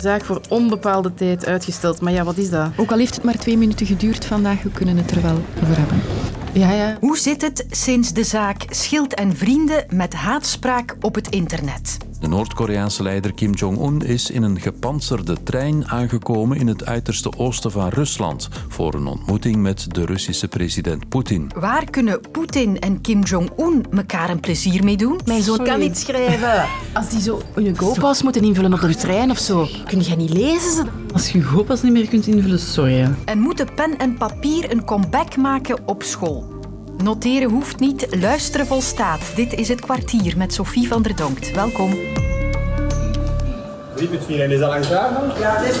Zaak voor onbepaalde tijd uitgesteld. Maar ja, wat is dat? Ook al heeft het maar twee minuten geduurd vandaag, we kunnen het er wel over hebben. Ja, ja. Hoe zit het sinds de zaak Schild en Vrienden met haatspraak op het internet? De Noord-Koreaanse leider Kim Jong-un is in een gepantserde trein aangekomen in het uiterste oosten van Rusland voor een ontmoeting met de Russische president Poetin. Waar kunnen Poetin en Kim Jong-un elkaar een plezier mee doen? Mijn zoon kan niet schrijven. Als die zo een GoPass moeten invullen op de trein of zo, kun jij niet lezen? Als je GoPass niet meer kunt invullen, sorry. En moeten pen en papier een comeback maken op school? Noteren hoeft niet, luisteren volstaat. Dit is het kwartier met Sophie van der Donkt. Welkom. is al lang klaar Ja, dat is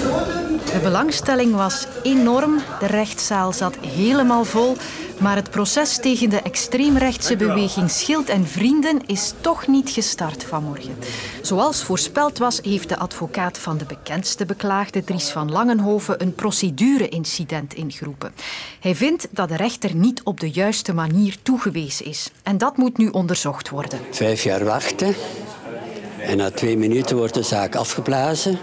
De belangstelling was enorm. De rechtszaal zat helemaal vol. Maar het proces tegen de extreemrechtse beweging Schild en Vrienden is toch niet gestart vanmorgen. Zoals voorspeld was, heeft de advocaat van de bekendste beklaagde, Dries van Langenhoven, een procedure-incident ingeroepen. Hij vindt dat de rechter niet op de juiste manier toegewezen is. En dat moet nu onderzocht worden. Vijf jaar wachten. En na twee minuten wordt de zaak afgeblazen.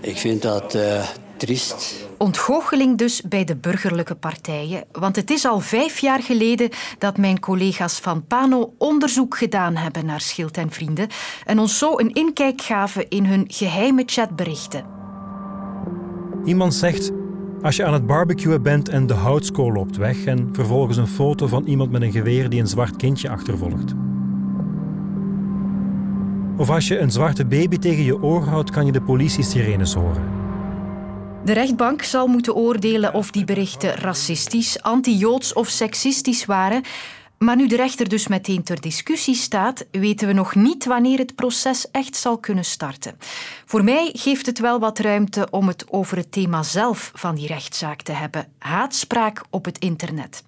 Ik vind dat uh, triest. Ontgoocheling dus bij de burgerlijke partijen. Want het is al vijf jaar geleden dat mijn collega's van Pano onderzoek gedaan hebben naar Schild en Vrienden en ons zo een inkijk gaven in hun geheime chatberichten. Iemand zegt, als je aan het barbecuen bent en de houtskool loopt weg en vervolgens een foto van iemand met een geweer die een zwart kindje achtervolgt. Of als je een zwarte baby tegen je oor houdt, kan je de politie-sirenes horen. De rechtbank zal moeten oordelen of die berichten racistisch, anti-joods of seksistisch waren. Maar nu de rechter dus meteen ter discussie staat, weten we nog niet wanneer het proces echt zal kunnen starten. Voor mij geeft het wel wat ruimte om het over het thema zelf van die rechtszaak te hebben: haatspraak op het internet.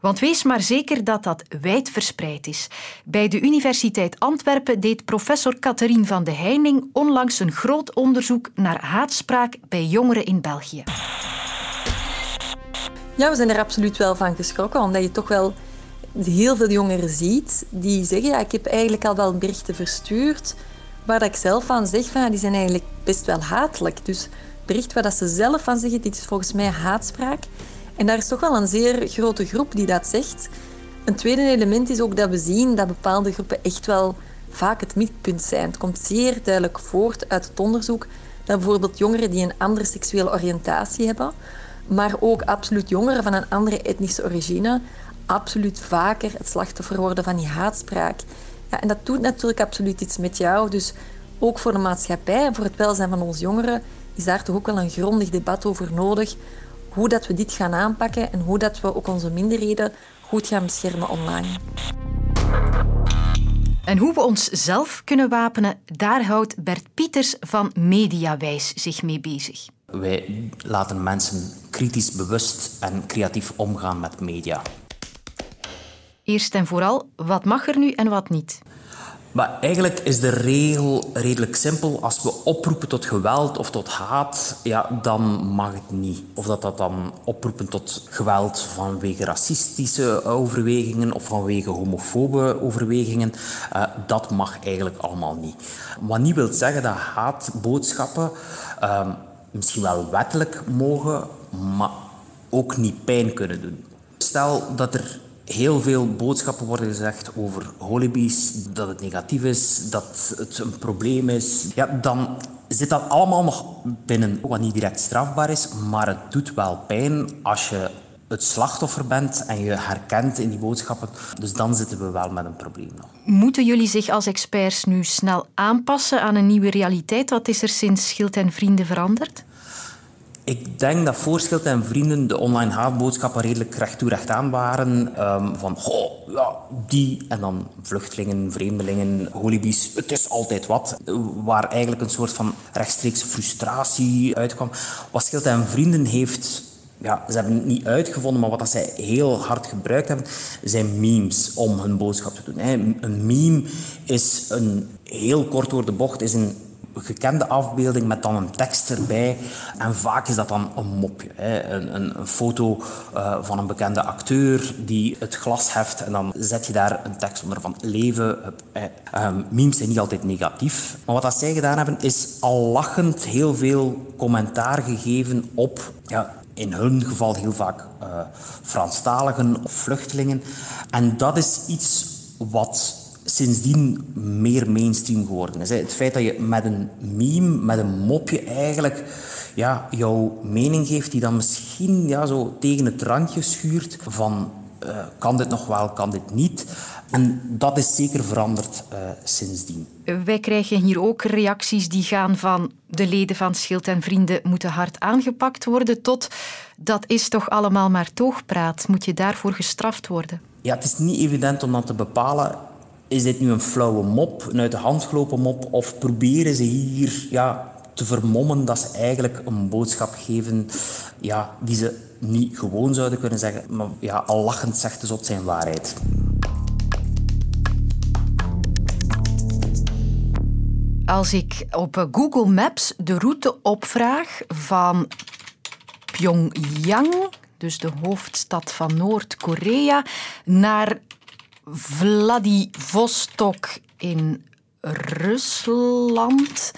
Want wees maar zeker dat dat wijd verspreid is. Bij de Universiteit Antwerpen deed professor Catherine van de Heining onlangs een groot onderzoek naar haatspraak bij jongeren in België. Ja, we zijn er absoluut wel van geschrokken, omdat je toch wel heel veel jongeren ziet die zeggen, ja, ik heb eigenlijk al wel berichten verstuurd, waar ik zelf van zeg, van, die zijn eigenlijk best wel hatelijk. Dus bericht waar dat ze zelf van zeggen, dit is volgens mij haatspraak. En daar is toch wel een zeer grote groep die dat zegt. Een tweede element is ook dat we zien dat bepaalde groepen echt wel vaak het midpunt zijn. Het komt zeer duidelijk voort uit het onderzoek dat bijvoorbeeld jongeren die een andere seksuele oriëntatie hebben, maar ook absoluut jongeren van een andere etnische origine, absoluut vaker het slachtoffer worden van die haatspraak. Ja, en dat doet natuurlijk absoluut iets met jou. Dus ook voor de maatschappij en voor het welzijn van onze jongeren is daar toch ook wel een grondig debat over nodig. Hoe dat we dit gaan aanpakken en hoe dat we ook onze minderheden goed gaan beschermen online. En hoe we ons zelf kunnen wapenen, daar houdt Bert Pieters van Mediawijs zich mee bezig. Wij laten mensen kritisch bewust en creatief omgaan met media. Eerst en vooral, wat mag er nu en wat niet? Maar eigenlijk is de regel redelijk simpel. Als we oproepen tot geweld of tot haat, ja, dan mag het niet. Of dat dat dan oproepen tot geweld vanwege racistische overwegingen of vanwege homofobe overwegingen, uh, dat mag eigenlijk allemaal niet. Wat niet wil zeggen dat haatboodschappen uh, misschien wel wettelijk mogen, maar ook niet pijn kunnen doen. Stel dat er heel veel boodschappen worden gezegd over holibies, dat het negatief is, dat het een probleem is. Ja, dan zit dat allemaal nog binnen wat niet direct strafbaar is, maar het doet wel pijn als je het slachtoffer bent en je herkent in die boodschappen. Dus dan zitten we wel met een probleem nog. Moeten jullie zich als experts nu snel aanpassen aan een nieuwe realiteit? Wat is er sinds Schild en Vrienden veranderd? Ik denk dat Voorschild en Vrienden de online haatboodschappen redelijk recht toe recht aan waren. Um, van, goh, ja, die en dan vluchtelingen, vreemdelingen, holibies. Het is altijd wat. Waar eigenlijk een soort van rechtstreeks frustratie uitkwam. Wat Schild en Vrienden heeft ja, ze hebben het niet uitgevonden, maar wat dat zij heel hard gebruikt hebben, zijn memes om hun boodschap te doen. Een meme is een heel kort door de bocht, is een gekende afbeelding met dan een tekst erbij. En vaak is dat dan een mopje. Hè. Een, een, foto uh, van een bekende acteur die het glas heft en dan zet je daar een tekst onder van leven. Uh, memes zijn niet altijd negatief. Maar wat dat zij gedaan hebben, is al lachend heel veel commentaar gegeven op ja, in hun geval heel vaak uh, Franstaligen of vluchtelingen. En dat is iets wat sindsdien meer mainstream geworden is. Het feit dat je met een meme, met een mopje eigenlijk ja, jouw mening geeft die dan misschien ja, zo tegen het randje schuurt van uh, kan dit nog wel, kan dit niet. En dat is zeker veranderd uh, sindsdien. Wij krijgen hier ook reacties die gaan van de leden van Schild en Vrienden moeten hard aangepakt worden tot dat is toch allemaal maar toogpraat. Moet je daarvoor gestraft worden? Ja, het is niet evident om dan te bepalen is dit nu een flauwe mop, een uit de hand gelopen mop, of proberen ze hier ja, te vermommen dat ze eigenlijk een boodschap geven ja, die ze niet gewoon zouden kunnen zeggen, maar ja, al lachend zegt de zot zijn waarheid. Als ik op Google Maps de route opvraag van Pyongyang, dus de hoofdstad van Noord-Korea, naar Vladivostok in Rusland.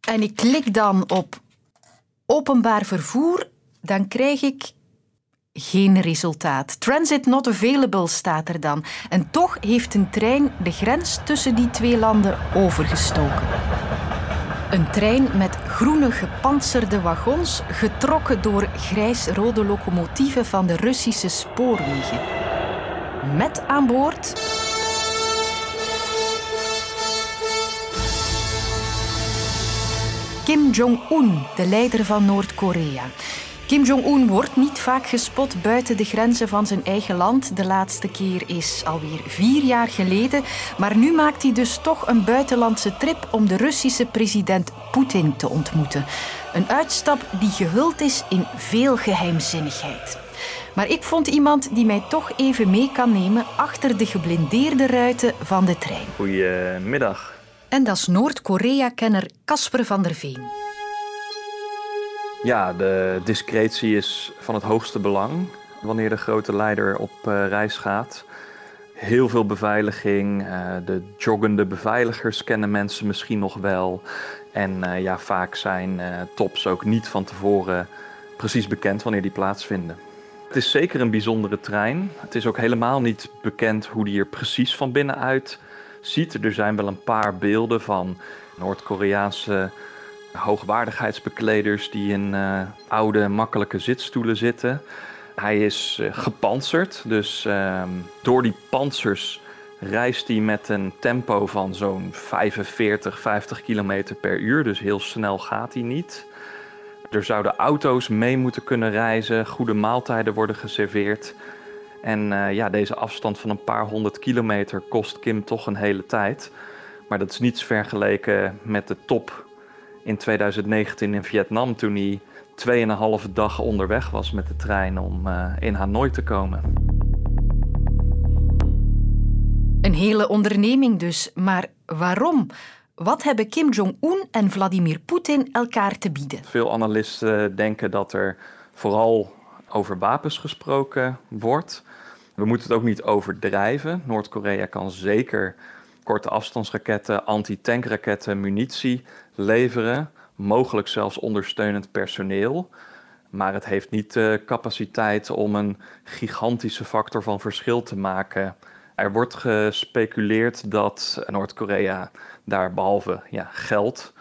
En ik klik dan op openbaar vervoer, dan krijg ik geen resultaat. Transit not available staat er dan. En toch heeft een trein de grens tussen die twee landen overgestoken. Een trein met groene gepantserde wagons, getrokken door grijs-rode locomotieven van de Russische spoorwegen. Met aan boord. Kim Jong-un, de leider van Noord-Korea. Kim Jong-un wordt niet vaak gespot buiten de grenzen van zijn eigen land. De laatste keer is alweer vier jaar geleden. Maar nu maakt hij dus toch een buitenlandse trip om de Russische president Poetin te ontmoeten. Een uitstap die gehuld is in veel geheimzinnigheid. Maar ik vond iemand die mij toch even mee kan nemen achter de geblindeerde ruiten van de trein. Goedemiddag. En dat is Noord-Korea-kenner Casper van der Veen. Ja, de discretie is van het hoogste belang wanneer de grote leider op uh, reis gaat. Heel veel beveiliging. Uh, de joggende beveiligers kennen mensen misschien nog wel. En uh, ja, vaak zijn tops ook niet van tevoren precies bekend wanneer die plaatsvinden. Het is zeker een bijzondere trein. Het is ook helemaal niet bekend hoe die er precies van binnenuit ziet. Er zijn wel een paar beelden van Noord-Koreaanse hoogwaardigheidsbekleders die in uh, oude, makkelijke zitstoelen zitten. Hij is uh, gepantserd, dus uh, door die pantsers reist hij met een tempo van zo'n 45, 50 km per uur. Dus heel snel gaat hij niet. Er zouden auto's mee moeten kunnen reizen, goede maaltijden worden geserveerd. En uh, ja, deze afstand van een paar honderd kilometer kost Kim toch een hele tijd. Maar dat is niets vergeleken met de top in 2019 in Vietnam toen hij 2,5 dag onderweg was met de trein om uh, in Hanoi te komen. Een hele onderneming dus, maar waarom? Wat hebben Kim Jong-un en Vladimir Poetin elkaar te bieden? Veel analisten denken dat er vooral over wapens gesproken wordt. We moeten het ook niet overdrijven. Noord-Korea kan zeker korte afstandsraketten, anti-tankraketten, munitie leveren. Mogelijk zelfs ondersteunend personeel. Maar het heeft niet de capaciteit om een gigantische factor van verschil te maken. Er wordt gespeculeerd dat Noord-Korea daar behalve ja, geld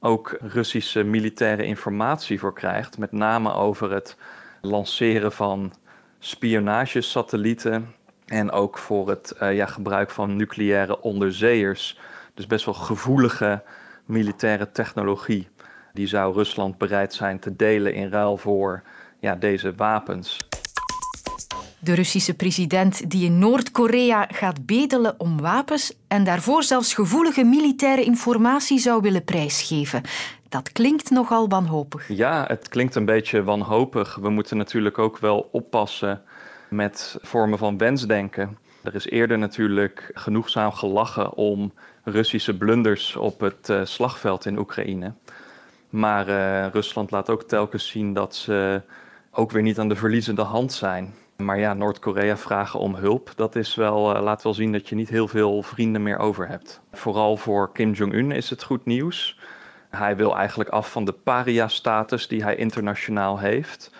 ook Russische militaire informatie voor krijgt. Met name over het lanceren van spionagesatellieten en ook voor het uh, ja, gebruik van nucleaire onderzeeërs. Dus best wel gevoelige militaire technologie. Die zou Rusland bereid zijn te delen in ruil voor ja, deze wapens. De Russische president die in Noord-Korea gaat bedelen om wapens en daarvoor zelfs gevoelige militaire informatie zou willen prijsgeven. Dat klinkt nogal wanhopig. Ja, het klinkt een beetje wanhopig. We moeten natuurlijk ook wel oppassen met vormen van wensdenken. Er is eerder natuurlijk genoegzaam gelachen om Russische blunders op het uh, slagveld in Oekraïne. Maar uh, Rusland laat ook telkens zien dat ze ook weer niet aan de verliezende hand zijn. Maar ja, Noord-Korea vragen om hulp, dat is wel, uh, laat wel zien dat je niet heel veel vrienden meer over hebt. Vooral voor Kim Jong-un is het goed nieuws. Hij wil eigenlijk af van de paria-status die hij internationaal heeft.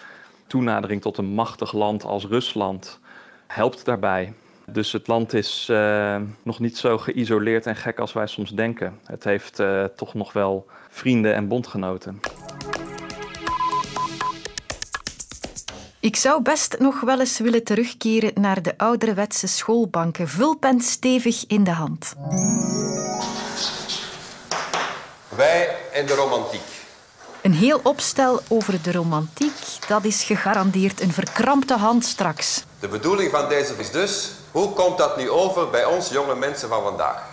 Toenadering tot een machtig land als Rusland helpt daarbij. Dus het land is uh, nog niet zo geïsoleerd en gek als wij soms denken. Het heeft uh, toch nog wel vrienden en bondgenoten. Ik zou best nog wel eens willen terugkeren naar de ouderwetse schoolbanken, vulpen stevig in de hand. Wij en de romantiek. Een heel opstel over de romantiek, dat is gegarandeerd een verkrampte hand straks. De bedoeling van deze is dus, hoe komt dat nu over bij ons jonge mensen van vandaag?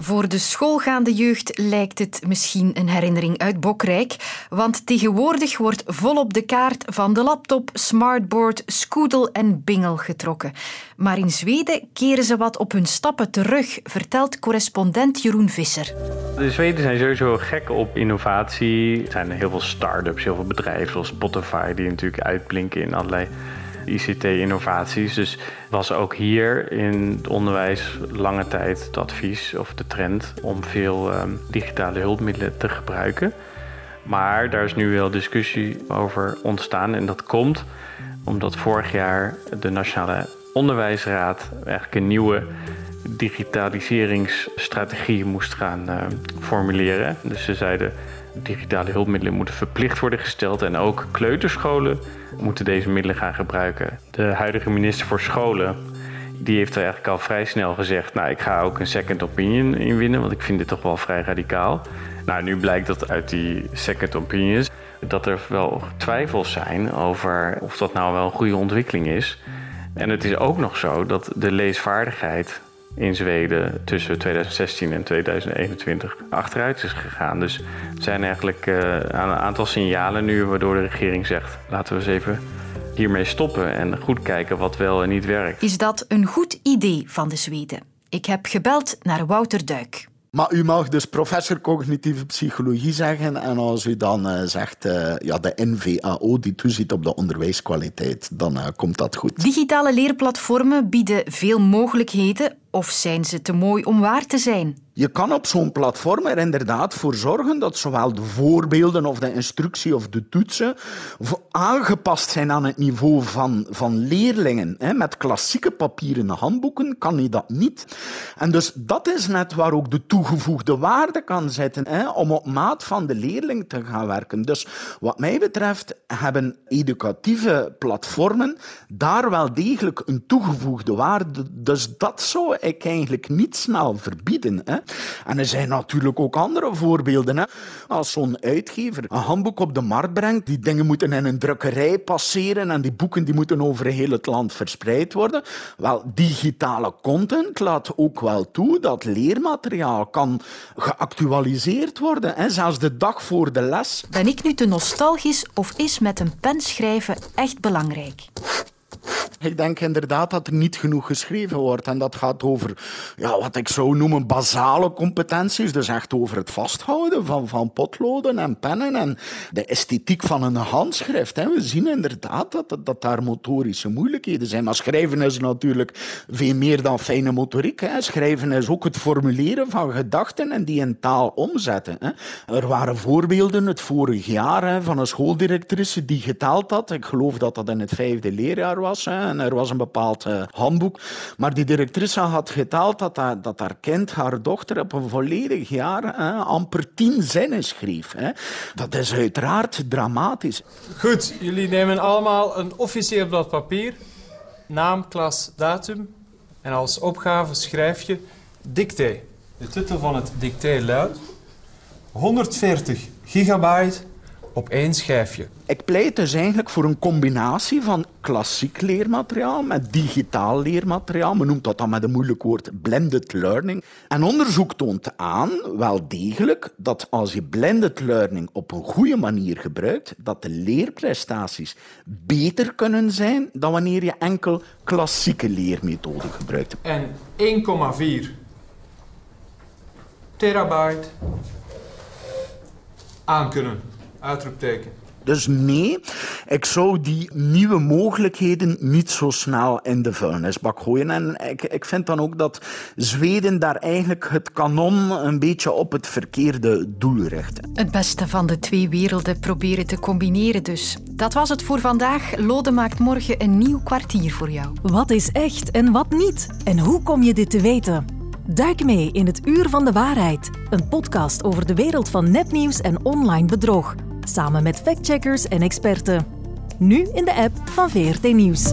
Voor de schoolgaande jeugd lijkt het misschien een herinnering uit Bokrijk, want tegenwoordig wordt volop de kaart van de laptop, smartboard, scoodle en bingel getrokken. Maar in Zweden keren ze wat op hun stappen terug, vertelt correspondent Jeroen Visser. De Zweden zijn sowieso gek op innovatie. Er zijn heel veel start-ups, heel veel bedrijven zoals Spotify die natuurlijk uitblinken in allerlei ICT-innovaties. Dus was ook hier in het onderwijs lange tijd het advies of de trend om veel um, digitale hulpmiddelen te gebruiken. Maar daar is nu wel discussie over ontstaan en dat komt omdat vorig jaar de Nationale Onderwijsraad eigenlijk een nieuwe digitaliseringsstrategie moest gaan uh, formuleren. Dus ze zeiden digitale hulpmiddelen moeten verplicht worden gesteld en ook kleuterscholen moeten deze middelen gaan gebruiken. De huidige minister voor scholen die heeft er eigenlijk al vrij snel gezegd: Nou, ik ga ook een second opinion inwinnen, want ik vind dit toch wel vrij radicaal. Nou, nu blijkt dat uit die second opinions dat er wel twijfels zijn over of dat nou wel een goede ontwikkeling is. En het is ook nog zo dat de leesvaardigheid in Zweden tussen 2016 en 2021 achteruit is gegaan. Dus er zijn eigenlijk uh, een aantal signalen nu waardoor de regering zegt: laten we eens even hiermee stoppen en goed kijken wat wel en niet werkt. Is dat een goed idee van de Zweden? Ik heb gebeld naar Wouter Duik. Maar u mag dus professor cognitieve psychologie zeggen. En als u dan uh, zegt, uh, ja, de NVAO die toeziet op de onderwijskwaliteit, dan uh, komt dat goed. Digitale leerplatformen bieden veel mogelijkheden. Of zijn ze te mooi om waar te zijn? Je kan op zo'n platform er inderdaad voor zorgen dat zowel de voorbeelden of de instructie of de toetsen aangepast zijn aan het niveau van, van leerlingen. Met klassieke papieren handboeken kan je dat niet. En dus dat is net waar ook de toegevoegde waarde kan zitten, om op maat van de leerling te gaan werken. Dus wat mij betreft hebben educatieve platformen daar wel degelijk een toegevoegde waarde. Dus dat zou ik eigenlijk niet snel verbieden. Hè. En er zijn natuurlijk ook andere voorbeelden. Hè. Als zo'n uitgever een handboek op de markt brengt, die dingen moeten in een drukkerij passeren en die boeken die moeten over heel het land verspreid worden. Wel, digitale content laat ook wel toe dat leermateriaal kan geactualiseerd worden. Hè. Zelfs de dag voor de les. Ben ik nu te nostalgisch of is met een pen schrijven echt belangrijk? Ik denk inderdaad dat er niet genoeg geschreven wordt. En dat gaat over ja, wat ik zou noemen basale competenties. Dus echt over het vasthouden van, van potloden en pennen en de esthetiek van een handschrift. Hè. We zien inderdaad dat, dat, dat, daar motorische moeilijkheden zijn. Maar schrijven is natuurlijk veel meer dan fijne motoriek. Hè. Schrijven is ook het formuleren van gedachten en die in taal omzetten. Hè. Er waren voorbeelden het vorig jaar hè, van een schooldirectrice die geteld had. Ik geloof dat dat in het vijfde leerjaar was. Hè en er was een bepaald uh, handboek. Maar die directrice had geteld dat, dat, dat haar kind, haar dochter, op een volledig jaar uh, amper tien zinnen schreef. Hè. Dat is uiteraard dramatisch. Goed, jullie nemen allemaal een officieel blad papier, naam, klas, datum. En als opgave schrijf je dicté. De titel van het dicté luidt 140 gigabyte op één schijfje. Ik pleit dus eigenlijk voor een combinatie van klassiek leermateriaal met digitaal leermateriaal. Men noemt dat dan met een moeilijk woord blended learning. En onderzoek toont aan, wel degelijk, dat als je blended learning op een goede manier gebruikt, dat de leerprestaties beter kunnen zijn dan wanneer je enkel klassieke leermethoden gebruikt. En 1,4 terabyte aankunnen. Uitroepteken. Dus nee, ik zou die nieuwe mogelijkheden niet zo snel in de vuilnisbak gooien. En ik, ik vind dan ook dat Zweden daar eigenlijk het kanon een beetje op het verkeerde doel richt. Het beste van de twee werelden proberen te combineren dus. Dat was het voor vandaag. Lode maakt morgen een nieuw kwartier voor jou. Wat is echt en wat niet? En hoe kom je dit te weten? Duik mee in het Uur van de Waarheid, een podcast over de wereld van nepnieuws en online bedrog samen met factcheckers en experten. Nu in de app van VRT Nieuws.